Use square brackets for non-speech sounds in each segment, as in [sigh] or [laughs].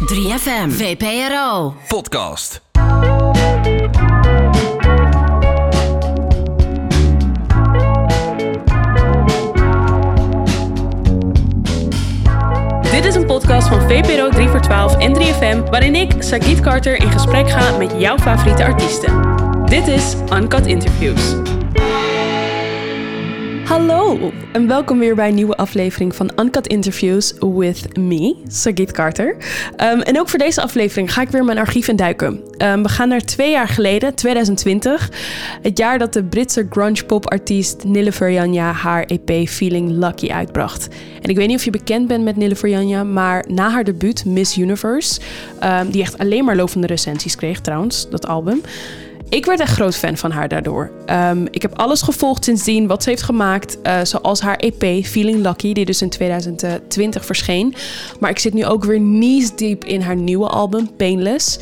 3FM, VPRO. Podcast. Dit is een podcast van VPRO 3 voor 12 en 3FM, waarin ik, Sagit Carter, in gesprek ga met jouw favoriete artiesten. Dit is Uncut Interviews. Hallo en welkom weer bij een nieuwe aflevering van Uncut Interviews with me, Sagit Carter. Um, en ook voor deze aflevering ga ik weer mijn archief induiken. Um, we gaan naar twee jaar geleden, 2020. Het jaar dat de Britse grunge pop artiest Nille Janja haar EP Feeling Lucky uitbracht. En ik weet niet of je bekend bent met Nille Janja, maar na haar debuut Miss Universe, um, die echt alleen maar lovende recensies kreeg trouwens, dat album... Ik werd echt groot fan van haar daardoor. Um, ik heb alles gevolgd sindsdien wat ze heeft gemaakt. Uh, zoals haar EP Feeling Lucky, die dus in 2020 verscheen. Maar ik zit nu ook weer knees diep in haar nieuwe album Painless.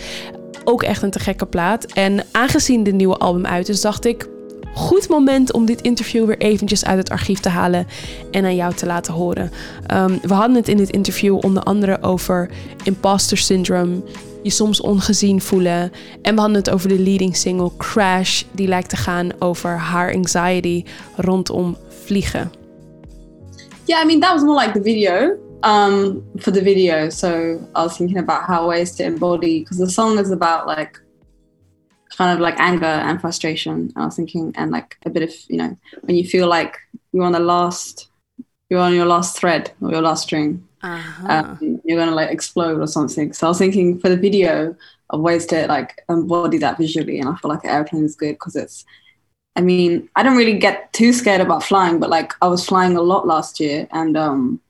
Ook echt een te gekke plaat. En aangezien de nieuwe album uit is, dacht ik... Goed moment om dit interview weer eventjes uit het archief te halen en aan jou te laten horen. Um, we hadden het in dit interview onder andere over imposter syndrome, je soms ongezien voelen. En we hadden het over de leading single Crash, die lijkt te gaan over haar anxiety rondom vliegen. Yeah, I mean that was more like the video. Um, for the video, so I was thinking about how ways to embody because the song is about like kind of like anger and frustration. I was thinking, and like a bit of you know when you feel like you're on the last, you're on your last thread or your last string, uh-huh. um, you're gonna like explode or something. So I was thinking for the video of ways to like embody that visually, and I feel like an airplane is good because it's. I mean, I don't really get too scared about flying, but like I was flying a lot last year, and um,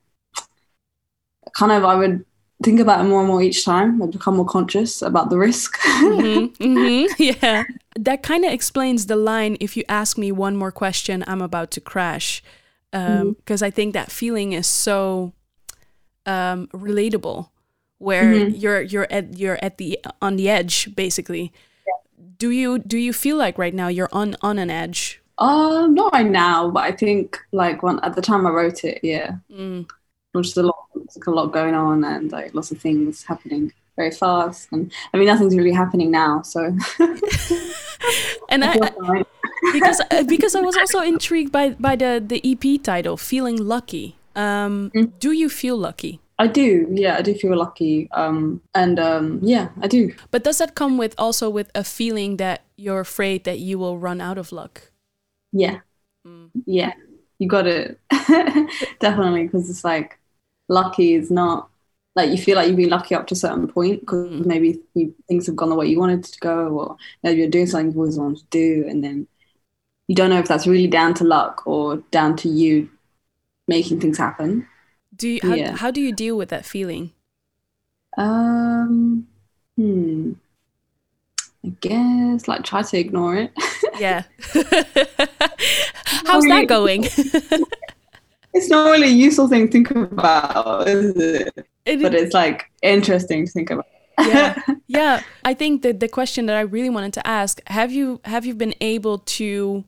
kind of I would think about it more and more each time. I become more conscious about the risk. mm-hmm, [laughs] mm-hmm, [laughs] yeah, [laughs] that kind of explains the line. If you ask me one more question, I'm about to crash. Because um, mm-hmm. I think that feeling is so um, relatable, where mm-hmm. you're you're at you're at the on the edge basically. Yeah. Do you do you feel like right now you're on on an edge? Uh, not right now, but I think like when at the time I wrote it, yeah, mm. just a lot, like a lot going on and like lots of things happening very fast. And I mean, nothing's really happening now, so. [laughs] and [laughs] I, I because uh, because I was [laughs] also intrigued by by the the EP title, "Feeling Lucky." Um, mm. Do you feel lucky? I do. Yeah, I do feel lucky. Um, and um, yeah, I do. But does that come with also with a feeling that you're afraid that you will run out of luck? Yeah. Mm. Yeah. You got it. [laughs] Definitely. Because it's like lucky is not like you feel like you've been lucky up to a certain point because mm. maybe you, things have gone the way you wanted to go or maybe you're doing something you've always wanted to do and then you don't know if that's really down to luck or down to you making things happen. Do you, how, yeah. how do you deal with that feeling? Um, hmm. I guess like try to ignore it. [laughs] yeah. [laughs] How's that going? [laughs] it's not really a useful thing to think about, is it? it but it's like interesting to think about. yeah yeah i think that the question that i really wanted to ask have you have you been able to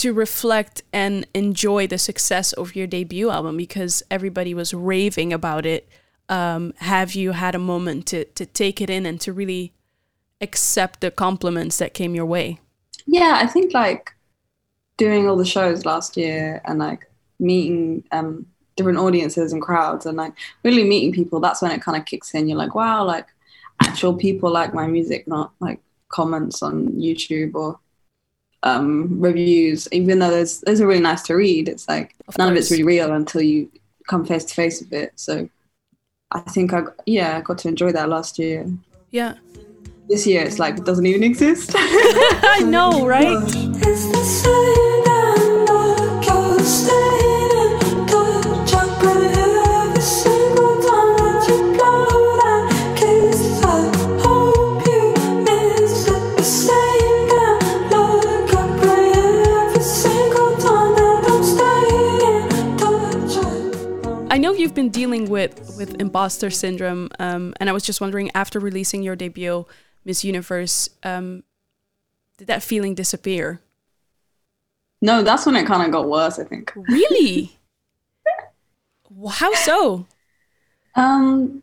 to reflect and enjoy the success of your debut album because everybody was raving about it. Um, have you had a moment to to take it in and to really accept the compliments that came your way? Yeah, I think like doing all the shows last year and like meeting um, different audiences and crowds and like really meeting people. That's when it kind of kicks in. You're like, wow, like actual people like my music, not like comments on YouTube or um, reviews, even though those those are really nice to read, it's like of none course. of it's really real until you come face to face with it. So I think I yeah I got to enjoy that last year. Yeah. This year it's like it doesn't even exist. [laughs] I know, right? With imposter syndrome, um, and I was just wondering, after releasing your debut, Miss Universe, um, did that feeling disappear? No, that's when it kind of got worse. I think. Really? [laughs] How so? Um,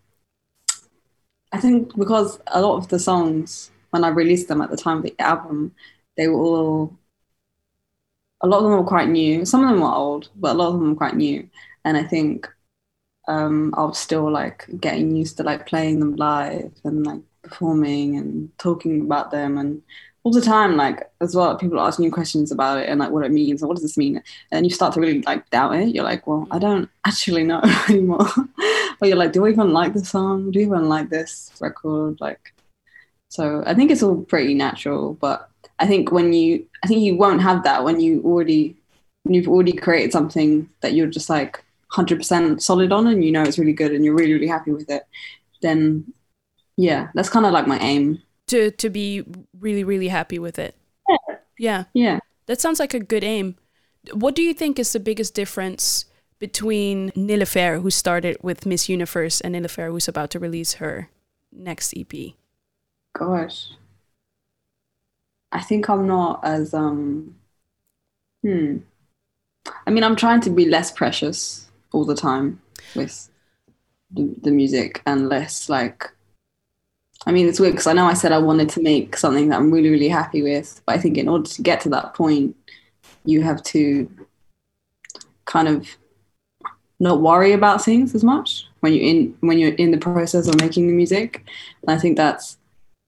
I think because a lot of the songs when I released them at the time of the album, they were all a lot of them were quite new. Some of them were old, but a lot of them were quite new. And I think um, I was still like getting used to like playing them live and like performing and talking about them and all the time like as well people are asking you questions about it and like what it means and what does this mean? And you start to really like doubt it. You're like well i don't [laughs] actually know [laughs] anymore. But you're like do I even like the song? Do I even like this record? Like so i think it's all pretty natural but i think when you i think you won't have that when you already when you've already created something that you're just like 100% solid on and you know it's really good and you're really really happy with it then yeah that's kind of like my aim to to be really really happy with it. Yeah. Yeah. Yeah. That sounds like a good aim. What do you think is the biggest difference between Nilüfer, who started with Miss Universe, and Nilüfer, who's about to release her next EP? Gosh. I think I'm not as um hmm. I mean I'm trying to be less precious all the time with the, the music and less like I mean, it's weird because I know I said I wanted to make something that I'm really, really happy with, but I think in order to get to that point, you have to kind of not worry about things as much when you're in when you're in the process of making the music. And I think that's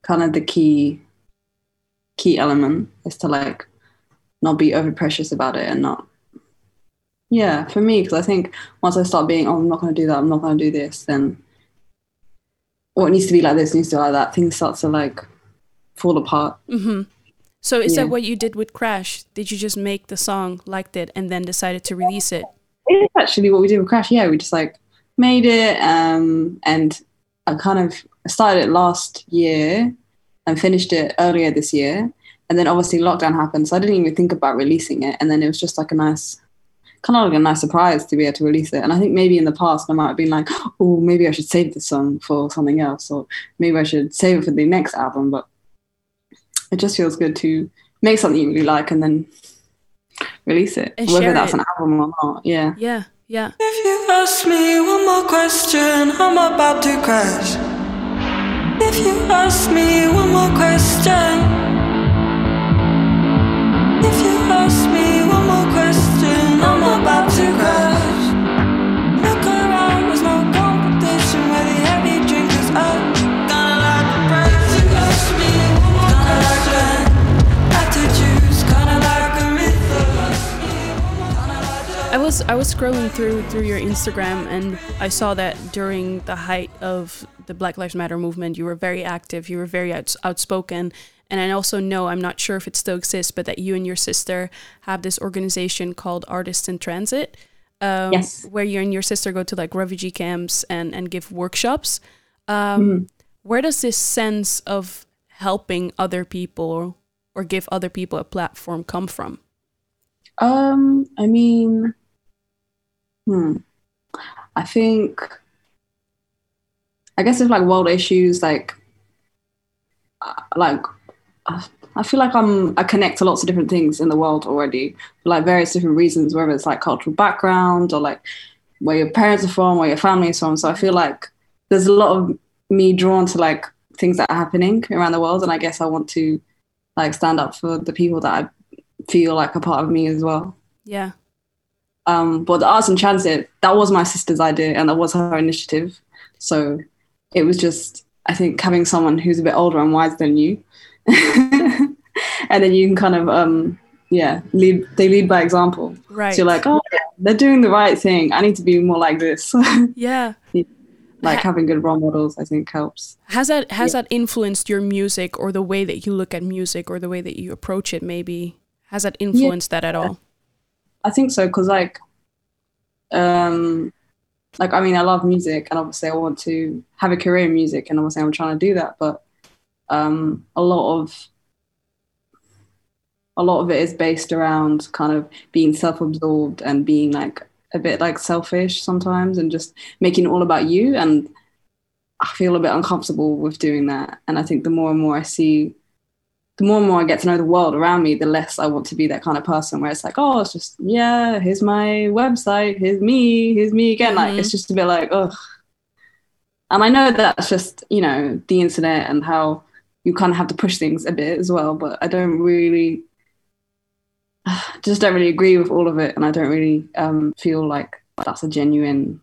kind of the key key element is to like not be over precious about it and not yeah for me because i think once i start being oh i'm not going to do that i'm not going to do this then or it needs to be like this, needs to be like that, things start to like fall apart. Mm-hmm. So is Yeah. that what you did with Crash? Did you just make the song, liked it, and then decided to release it? It's actually what we did with Crash. Yeah, we just like made it, um, and I kind of started it last year and finished it earlier this year. And then obviously lockdown happened, so I didn't even think about releasing it. And then it was just like a nice, kind of like a nice surprise to be able to release it. And I think maybe in the past I might have been like, [laughs] oh, maybe I should save this song for something else, or maybe I should save it for the next album. But it just feels good to make something you really like and then release it, And whether that's it. an album or not. Yeah. Yeah, yeah. If you ask me one more question, I'm about to crash. If you ask me one more question, I was scrolling through through your Instagram and I saw that during the height of the Black Lives Matter movement, you were very active. You were very outs outspoken. And I also know I'm not sure if it still exists, but that you and your sister have this organization called Artists in Transit, um, Yes. where you and your sister go to like refugee camps and and give workshops. Um, Mm-hmm. Where does this sense of helping other people or give other people a platform come from? Um, I mean, hmm. I think, I guess it's like world issues, like, uh, like, I feel like I'm, I connect to lots of different things in the world already, for like various different reasons, whether it's like cultural background or like where your parents are from, where your family is from. So I feel like there's a lot of me drawn to like things that are happening around the world. And I guess I want to like stand up for the people that I feel like a part of me as well. Yeah. Um, but the arts in transit, that was my sister's idea and that was her initiative. So it was just, I think, having someone who's a bit older and wiser than you. [laughs] and then you can kind of, um, yeah, lead, they lead by example. Right. So you're like, oh, yeah, they're doing the right thing. I need to be more like this. [laughs] Yeah. like having good role models, I think helps. Has that has that influenced your music or the way that you look at music or the way that you approach it maybe? Has that influenced that at all? I think so because like, um, like I mean, I love music, and obviously I want to have a career in music, and obviously I'm trying to do that. But um, a lot of a lot of it is based around kind of being self-absorbed and being like a bit like selfish sometimes, and just making it all about you. And I feel a bit uncomfortable with doing that. And I think the more and more I see the more and more I get to know the world around me, the less I want to be that kind of person where it's like, oh, it's just, yeah, here's my website, here's me, here's me again. Like, Mhm. it's just a bit like, ugh. And I know that's just, you know, the internet and how you kind of have to push things a bit as well, but I don't really [sighs] just don't really agree with all of it and I don't really um, feel like that's a genuine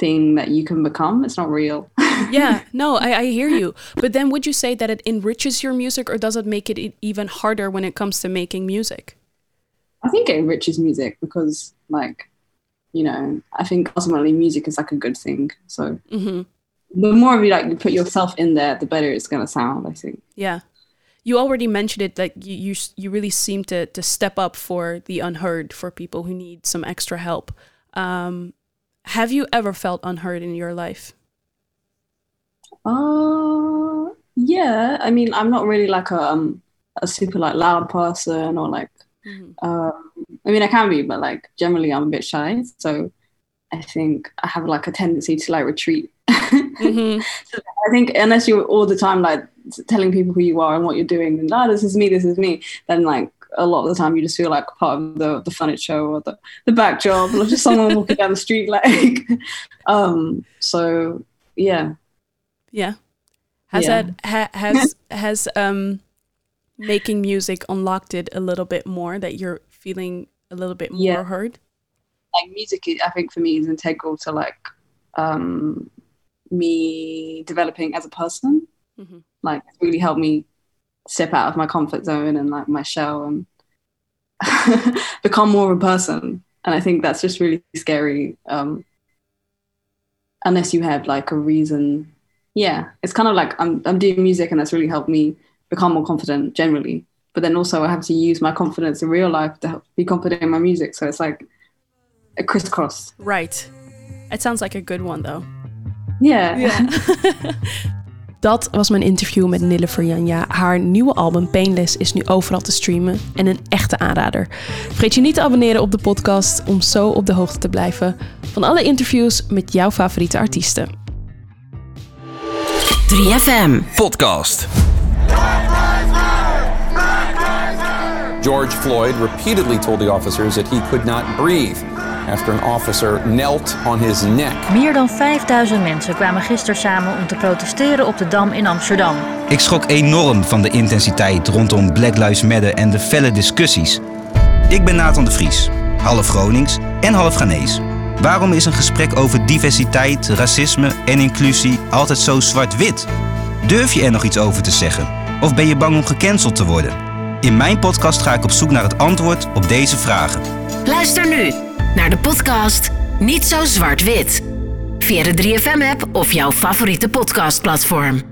thing that you can become. It's not real. Yeah, no, I, I hear you. But then would you say that it enriches your music or does it make it even harder when it comes to making music? I think it enriches music because, like, you know, I think ultimately music is like a good thing. So hmm the more of you like you put yourself in there, the better it's gonna sound. I think. Yeah. You already mentioned it that you, you you really seem to to step up for the unheard for people who need some extra help. Um, have you ever felt unheard in your life? Uh, yeah. I mean, I'm not really like a um, a super like loud person or like. Mhm. Um, I mean, I can be, but like generally, I'm a bit shy. So I think I have like a tendency to like retreat. [laughs] Mhm. I think unless you're all the time like telling people who you are and what you're doing, and ah, this is me, this is me, then like a lot of the time you just feel like part of the the furniture or the the backdrop or just someone walking down the street. [laughs] Like, um, so yeah, Yeah. Has Yeah. that ha, has [laughs] has um making music unlocked it a little bit more that you're feeling a little bit more Yeah. heard? like music, i- think for me is integral to like um, me developing as a person. Mhm. Like, it's really helped me step out of my comfort zone and like my shell and [laughs] become more of a person. And I think that's just really scary. Um, unless you have like a reason. Yeah, it's kind of like I'm I'm doing music and that's really helped me become more confident generally. But then also I have to use my confidence in real life to help be confident in my music. So it's like a crisscross. Right. It sounds like a good one though. Yeah. [laughs] Dat was mijn interview met Nille Verjanja. Haar nieuwe album Painless is nu overal te streamen en een echte aanrader. Vergeet je niet te abonneren op de podcast om zo op de hoogte te blijven van alle interviews met jouw favoriete artiesten. 3FM. Podcast. George Floyd repeatedly told the officers that he could not breathe after an officer knelt on his neck. Meer dan 5000 mensen kwamen gisteren samen om te protesteren op de Dam in Amsterdam. Ik schrok enorm van de intensiteit rondom Black Lives Matter en de felle discussies. Ik ben Nathan de Vries, half Gronings en half Ghanese. Waarom is een gesprek over diversiteit, racisme en inclusie altijd zo zwart-wit? Durf je er nog iets over te zeggen? Of ben je bang om gecanceld te worden? In mijn podcast ga ik op zoek naar het antwoord op deze vragen. Luister nu naar de podcast Niet zo zwart-wit. Via de 3FM-app of jouw favoriete podcastplatform.